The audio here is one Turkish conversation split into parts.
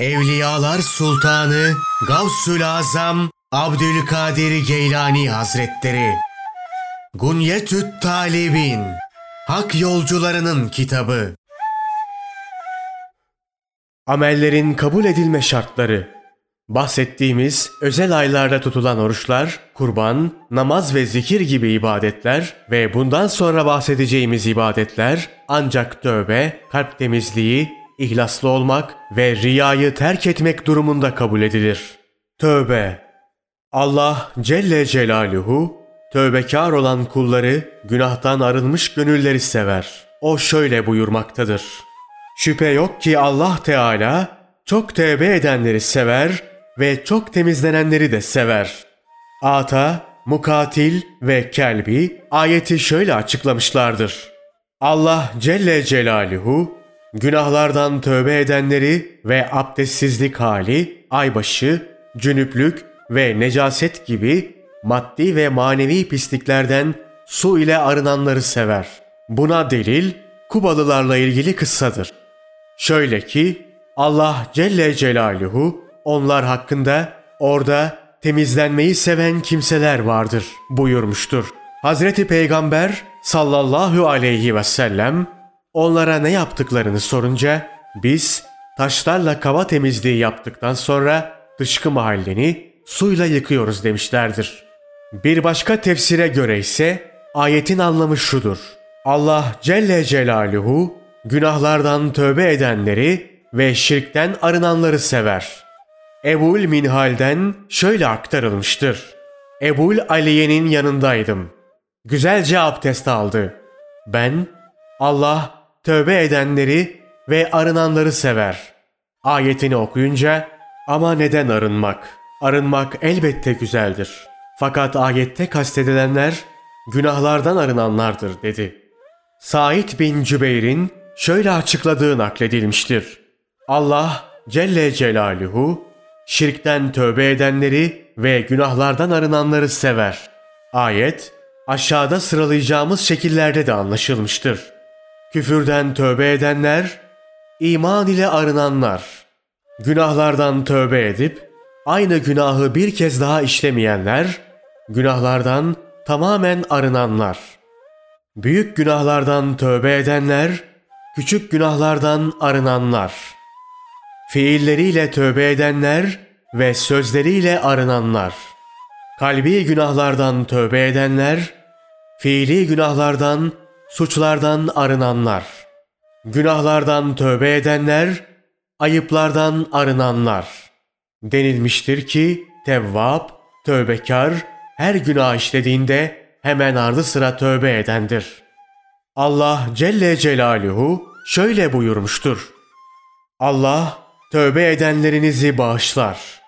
Evliyalar Sultanı Gavsül Azam Abdülkadir Geylani Hazretleri. Gunyetüt Talibin Hak Yolcularının Kitabı. Amellerin kabul edilme şartları. Bahsettiğimiz özel aylarda tutulan oruçlar, kurban, namaz ve zikir gibi ibadetler ve bundan sonra bahsedeceğimiz ibadetler ancak tövbe, kalp temizliği, ihlaslı olmak ve riyayı terk etmek durumunda kabul edilir. Tövbe Allah Celle Celaluhu tövbekar olan kulları günahtan arınmış gönülleri sever. O şöyle buyurmaktadır. Şüphe yok ki Allah Teala çok tövbe edenleri sever ve çok temizlenenleri de sever. Ata, Mukatil ve Kelbi ayeti şöyle açıklamışlardır. Allah Celle Celaluhu günahlardan tövbe edenleri ve abdestsizlik hali, aybaşı, cünüplük ve necaset gibi maddi ve manevi pisliklerden su ile arınanları sever. Buna delil Kubalılarla ilgili kıssadır. Şöyle ki Allah Celle Celaluhu onlar hakkında orada temizlenmeyi seven kimseler vardır buyurmuştur. Hazreti Peygamber sallallahu aleyhi ve sellem onlara ne yaptıklarını sorunca biz taşlarla kava temizliği yaptıktan sonra dışkı mahalleni suyla yıkıyoruz demişlerdir. Bir başka tefsire göre ise ayetin anlamı şudur. Allah Celle Celaluhu günahlardan tövbe edenleri ve şirkten arınanları sever. Ebul Minhal'den şöyle aktarılmıştır. Ebul Aliye'nin yanındaydım. Güzelce abdest aldı. Ben, Allah tövbe edenleri ve arınanları sever. Ayetini okuyunca ama neden arınmak? Arınmak elbette güzeldir. Fakat ayette kastedilenler günahlardan arınanlardır dedi. Said bin Cübeyr'in şöyle açıkladığı nakledilmiştir. Allah Celle Celaluhu şirkten tövbe edenleri ve günahlardan arınanları sever. Ayet aşağıda sıralayacağımız şekillerde de anlaşılmıştır. Küfürden tövbe edenler, iman ile arınanlar, günahlardan tövbe edip aynı günahı bir kez daha işlemeyenler, günahlardan tamamen arınanlar. Büyük günahlardan tövbe edenler, küçük günahlardan arınanlar. Fiilleriyle tövbe edenler ve sözleriyle arınanlar. Kalbi günahlardan tövbe edenler, fiili günahlardan, suçlardan arınanlar. Günahlardan tövbe edenler, ayıplardan arınanlar. Denilmiştir ki Tevvab, tövbekar, her günah işlediğinde hemen ardı sıra tövbe edendir. Allah Celle Celaluhu şöyle buyurmuştur. Allah tövbe edenlerinizi bağışlar.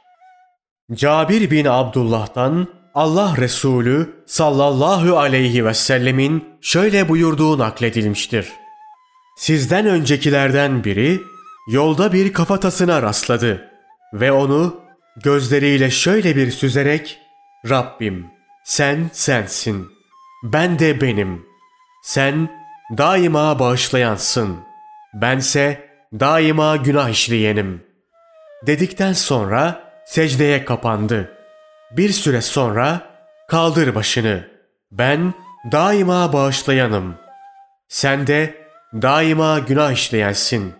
Cabir bin Abdullah'tan Allah Resulü sallallahu aleyhi ve sellemin şöyle buyurduğu nakledilmiştir. Sizden öncekilerden biri yolda bir kafatasına rastladı ve onu gözleriyle şöyle bir süzerek Rabbim sen sensin, ben de benim. Sen daima bağışlayansın. Bense daima günah işleyenim. Dedikten sonra secdeye kapandı. Bir süre sonra kaldır başını. Ben daima bağışlayanım. Sen de daima günah işleyensin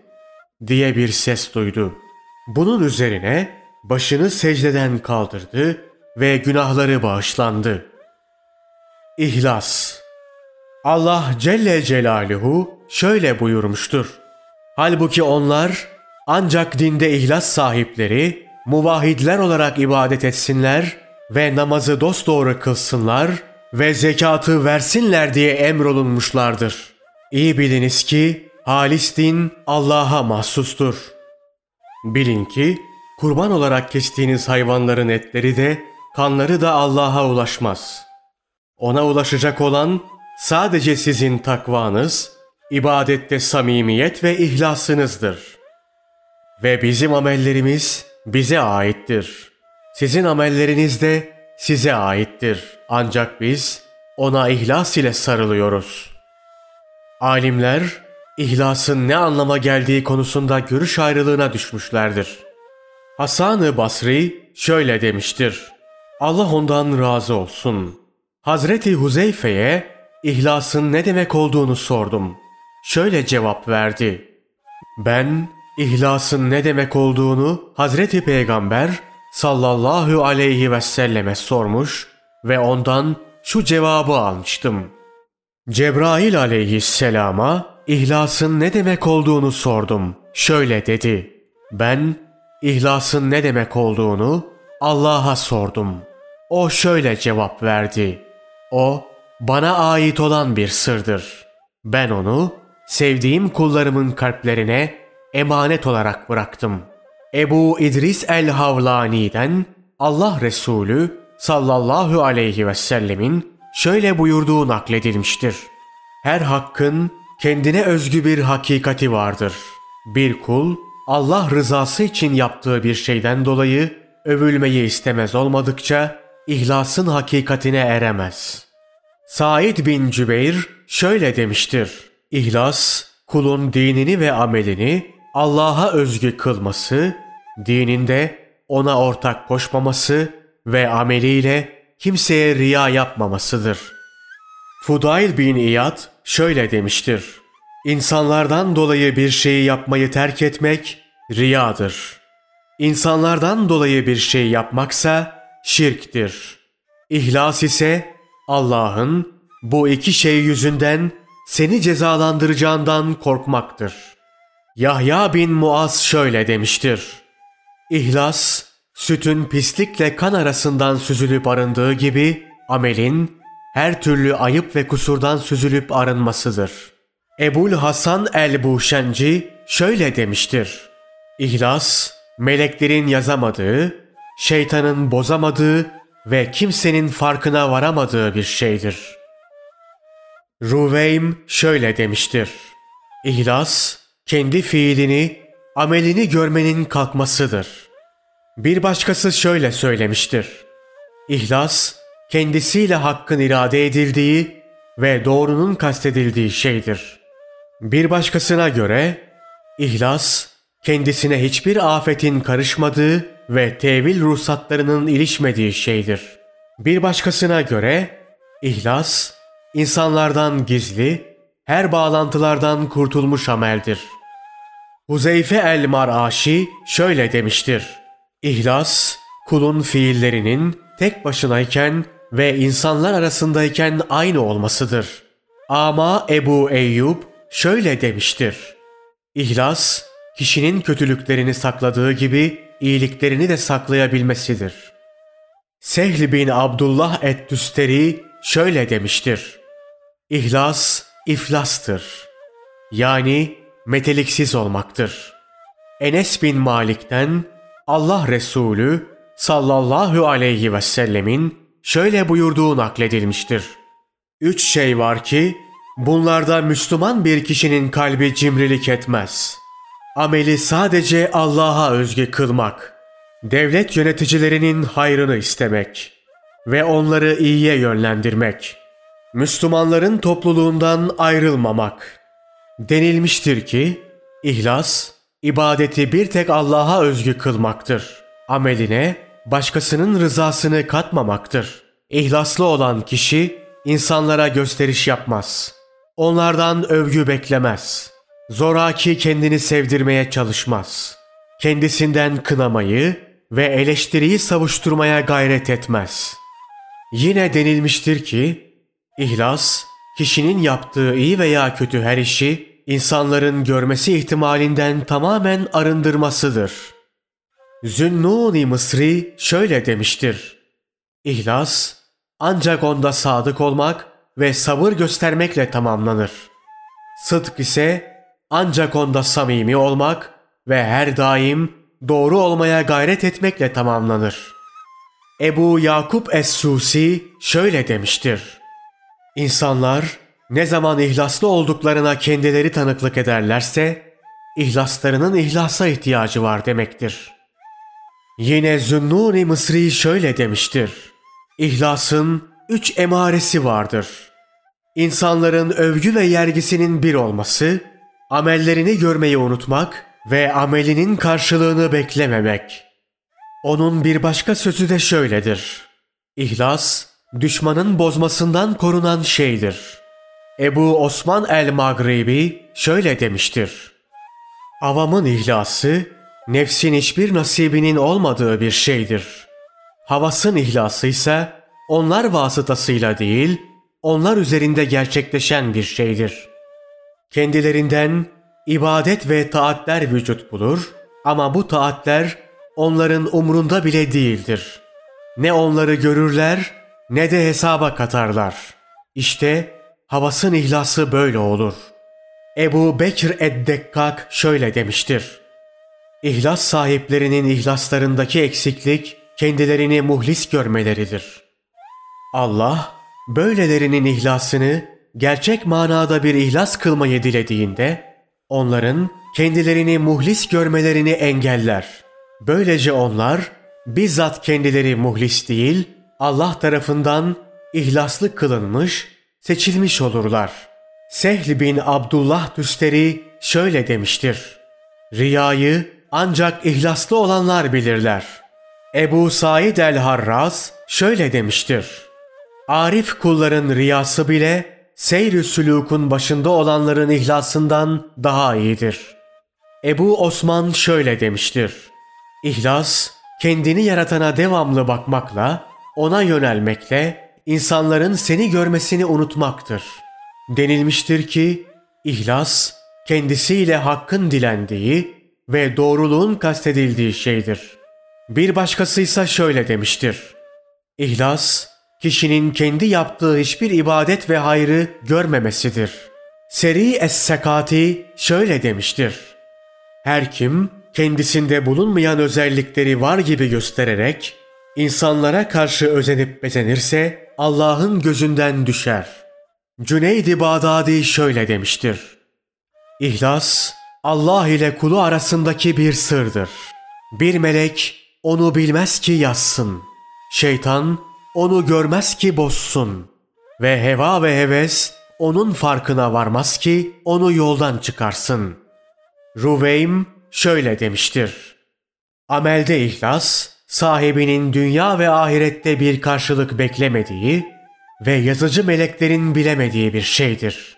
diye bir ses duydu. Bunun üzerine başını secdeden kaldırdı ve günahları bağışlandı. İhlas Allah Celle Celaluhu şöyle buyurmuştur. Halbuki onlar ancak dinde ihlas sahipleri, muvahidler olarak ibadet etsinler ve namazı dosdoğru kılsınlar ve zekatı versinler diye emrolunmuşlardır. İyi biliniz ki halis din Allah'a mahsustur. Bilin ki kurban olarak kestiğiniz hayvanların etleri de kanları da Allah'a ulaşmaz. Ona ulaşacak olan sadece sizin takvanız, ibadette samimiyet ve ihlasınızdır. Ve bizim amellerimiz bize aittir. Sizin amelleriniz de size aittir. Ancak biz ona ihlas ile sarılıyoruz. Alimler ihlasın ne anlama geldiği konusunda görüş ayrılığına düşmüşlerdir. Hasan-ı Basri şöyle demiştir. Allah ondan razı olsun. Hazreti Huzeyfe'ye ihlasın ne demek olduğunu sordum. Şöyle cevap verdi. Ben ihlasın ne demek olduğunu Hazreti Peygamber sallallahu aleyhi ve selleme sormuş ve ondan şu cevabı almıştım. Cebrail aleyhisselama ihlasın ne demek olduğunu sordum. Şöyle dedi. Ben ihlasın ne demek olduğunu Allah'a sordum. O şöyle cevap verdi. O bana ait olan bir sırdır. Ben onu sevdiğim kullarımın kalplerine emanet olarak bıraktım. Ebu İdris el-Havlani'den Allah Resulü sallallahu aleyhi ve sellemin şöyle buyurduğu nakledilmiştir. Her hakkın kendine özgü bir hakikati vardır. Bir kul Allah rızası için yaptığı bir şeyden dolayı övülmeyi istemez olmadıkça ihlasın hakikatine eremez. Said bin Cübeyr şöyle demiştir. İhlas, kulun dinini ve amelini Allah'a özgü kılması, dininde ona ortak koşmaması ve ameliyle kimseye riya yapmamasıdır. Fudail bin İyad şöyle demiştir. İnsanlardan dolayı bir şeyi yapmayı terk etmek riyadır. İnsanlardan dolayı bir şey yapmaksa şirktir. İhlas ise Allah'ın bu iki şey yüzünden seni cezalandıracağından korkmaktır. Yahya bin Muaz şöyle demiştir. İhlas, sütün pislikle kan arasından süzülüp arındığı gibi amelin her türlü ayıp ve kusurdan süzülüp arınmasıdır. Ebul Hasan el-Buşenci şöyle demiştir. İhlas, meleklerin yazamadığı, şeytanın bozamadığı ve kimsenin farkına varamadığı bir şeydir. Ruveym şöyle demiştir. İhlas, kendi fiilini, amelini görmenin kalkmasıdır. Bir başkası şöyle söylemiştir. İhlas, kendisiyle hakkın irade edildiği ve doğrunun kastedildiği şeydir. Bir başkasına göre, ihlas, kendisine hiçbir afetin karışmadığı ve tevil ruhsatlarının ilişmediği şeydir. Bir başkasına göre ihlas, insanlardan gizli, her bağlantılardan kurtulmuş ameldir. Huzeyfe el-Mar'aşi şöyle demiştir. İhlas, kulun fiillerinin tek başınayken ve insanlar arasındayken aynı olmasıdır. Ama Ebu Eyyub şöyle demiştir. İhlas, kişinin kötülüklerini sakladığı gibi iyiliklerini de saklayabilmesidir. Sehl bin Abdullah et-Tüsteri şöyle demiştir. İhlas, iflastır. Yani meteliksiz olmaktır. Enes bin Malik'ten Allah Resulü sallallahu aleyhi ve sellemin şöyle buyurduğu nakledilmiştir. Üç şey var ki bunlarda Müslüman bir kişinin kalbi cimrilik etmez. Ameli sadece Allah'a özgü kılmak, devlet yöneticilerinin hayrını istemek ve onları iyiye yönlendirmek, Müslümanların topluluğundan ayrılmamak. Denilmiştir ki, ihlas, ibadeti bir tek Allah'a özgü kılmaktır. Ameline başkasının rızasını katmamaktır. İhlaslı olan kişi insanlara gösteriş yapmaz. Onlardan övgü beklemez. Zoraki kendini sevdirmeye çalışmaz. Kendisinden kınamayı ve eleştiriyi savuşturmaya gayret etmez. Yine denilmiştir ki, ihlas, kişinin yaptığı iyi veya kötü her işi insanların görmesi ihtimalinden tamamen arındırmasıdır. Zünnuni Mısri şöyle demiştir. İhlas ancak onda sadık olmak ve sabır göstermekle tamamlanır. Sıdk ise ancak onda samimi olmak ve her daim doğru olmaya gayret etmekle tamamlanır. Ebu Yakup Es-Susi şöyle demiştir. İnsanlar ne zaman ihlaslı olduklarına kendileri tanıklık ederlerse, ihlaslarının ihlasa ihtiyacı var demektir. Yine Zünnuni Mısri şöyle demiştir. İhlasın üç emaresi vardır. İnsanların övgü ve yergisinin bir olması, amellerini görmeyi unutmak ve amelinin karşılığını beklememek. Onun bir başka sözü de şöyledir. İhlas, düşmanın bozmasından korunan şeydir. Ebu Osman el-Magribi şöyle demiştir. Avamın ihlası, nefsin hiçbir nasibinin olmadığı bir şeydir. Havasın ihlası ise onlar vasıtasıyla değil, onlar üzerinde gerçekleşen bir şeydir. Kendilerinden ibadet ve taatler vücut bulur ama bu taatler onların umrunda bile değildir. Ne onları görürler ne de hesaba katarlar. İşte havasın ihlası böyle olur. Ebu Bekir Eddekkak şöyle demiştir. İhlas sahiplerinin ihlaslarındaki eksiklik kendilerini muhlis görmeleridir. Allah böylelerinin ihlasını gerçek manada bir ihlas kılmayı dilediğinde onların kendilerini muhlis görmelerini engeller. Böylece onlar bizzat kendileri muhlis değil Allah tarafından ihlaslı kılınmış, seçilmiş olurlar. Sehl bin Abdullah Tüsteri şöyle demiştir. Riyayı ancak ihlaslı olanlar bilirler. Ebu Said el-Harraz şöyle demiştir. Arif kulların riyası bile seyr-i sülûkun başında olanların ihlasından daha iyidir. Ebu Osman şöyle demiştir. İhlas, kendini yaratana devamlı bakmakla, ona yönelmekle, insanların seni görmesini unutmaktır. Denilmiştir ki, ihlas, kendisiyle hakkın dilendiği ve doğruluğun kastedildiği şeydir. Bir başkası ise şöyle demiştir. İhlas, kişinin kendi yaptığı hiçbir ibadet ve hayrı görmemesidir. Seri Es-Sekati şöyle demiştir. Her kim kendisinde bulunmayan özellikleri var gibi göstererek insanlara karşı özenip bezenirse Allah'ın gözünden düşer. Cüneyd-i Bağdadi şöyle demiştir. İhlas, Allah ile kulu arasındaki bir sırdır. Bir melek onu bilmez ki yazsın. Şeytan onu görmez ki bozsun. Ve heva ve heves onun farkına varmaz ki onu yoldan çıkarsın. Ruveym şöyle demiştir. Amelde ihlas, sahibinin dünya ve ahirette bir karşılık beklemediği ve yazıcı meleklerin bilemediği bir şeydir.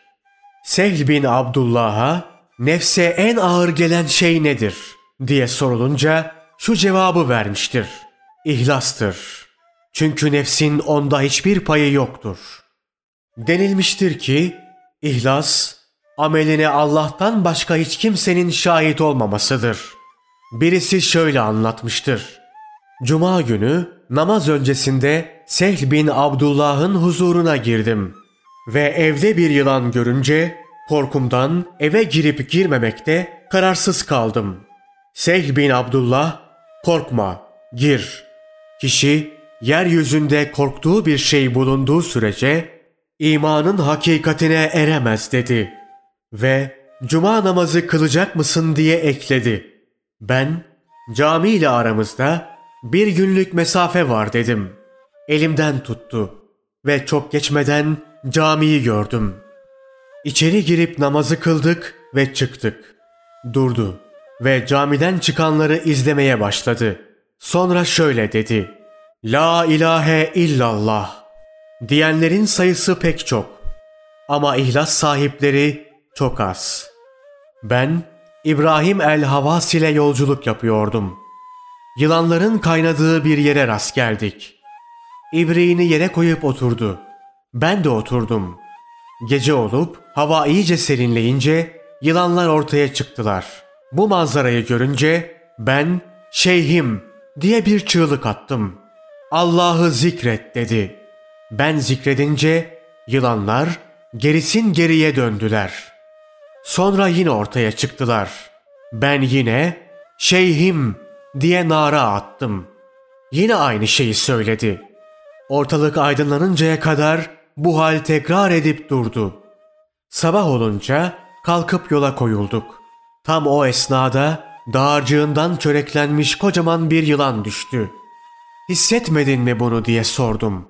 Sehl bin Abdullah'a nefse en ağır gelen şey nedir diye sorulunca şu cevabı vermiştir. İhlastır. Çünkü nefsin onda hiçbir payı yoktur. Denilmiştir ki ihlas ameline Allah'tan başka hiç kimsenin şahit olmamasıdır. Birisi şöyle anlatmıştır. Cuma günü namaz öncesinde Sehl bin Abdullah'ın huzuruna girdim ve evde bir yılan görünce korkumdan eve girip girmemekte kararsız kaldım. Sehl bin Abdullah, korkma, gir. Kişi yeryüzünde korktuğu bir şey bulunduğu sürece imanın hakikatine eremez dedi. Ve cuma namazı kılacak mısın diye ekledi. Ben cami ile aramızda bir günlük mesafe var dedim. Elimden tuttu ve çok geçmeden camiyi gördüm. İçeri girip namazı kıldık ve çıktık. Durdu ve camiden çıkanları izlemeye başladı. Sonra şöyle dedi. La ilahe illallah. Diyenlerin sayısı pek çok. Ama ihlas sahipleri çok az. Ben İbrahim el-Havas ile yolculuk yapıyordum. Yılanların kaynadığı bir yere rast geldik. İbriğini yere koyup oturdu. Ben de oturdum. Gece olup hava iyice serinleyince yılanlar ortaya çıktılar. Bu manzarayı görünce ben şeyhim diye bir çığlık attım. Allah'ı zikret dedi. Ben zikredince yılanlar gerisin geriye döndüler. Sonra yine ortaya çıktılar. Ben yine şeyhim diye nara attım. Yine aynı şeyi söyledi. Ortalık aydınlanıncaya kadar bu hal tekrar edip durdu. Sabah olunca kalkıp yola koyulduk. Tam o esnada dağarcığından çöreklenmiş kocaman bir yılan düştü. Hissetmedin mi bunu diye sordum.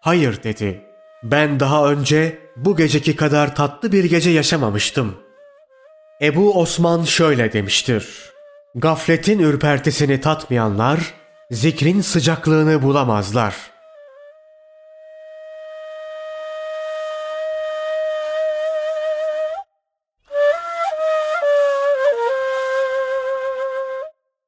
Hayır dedi. Ben daha önce bu geceki kadar tatlı bir gece yaşamamıştım. Ebu Osman şöyle demiştir. Gafletin ürpertisini tatmayanlar zikrin sıcaklığını bulamazlar.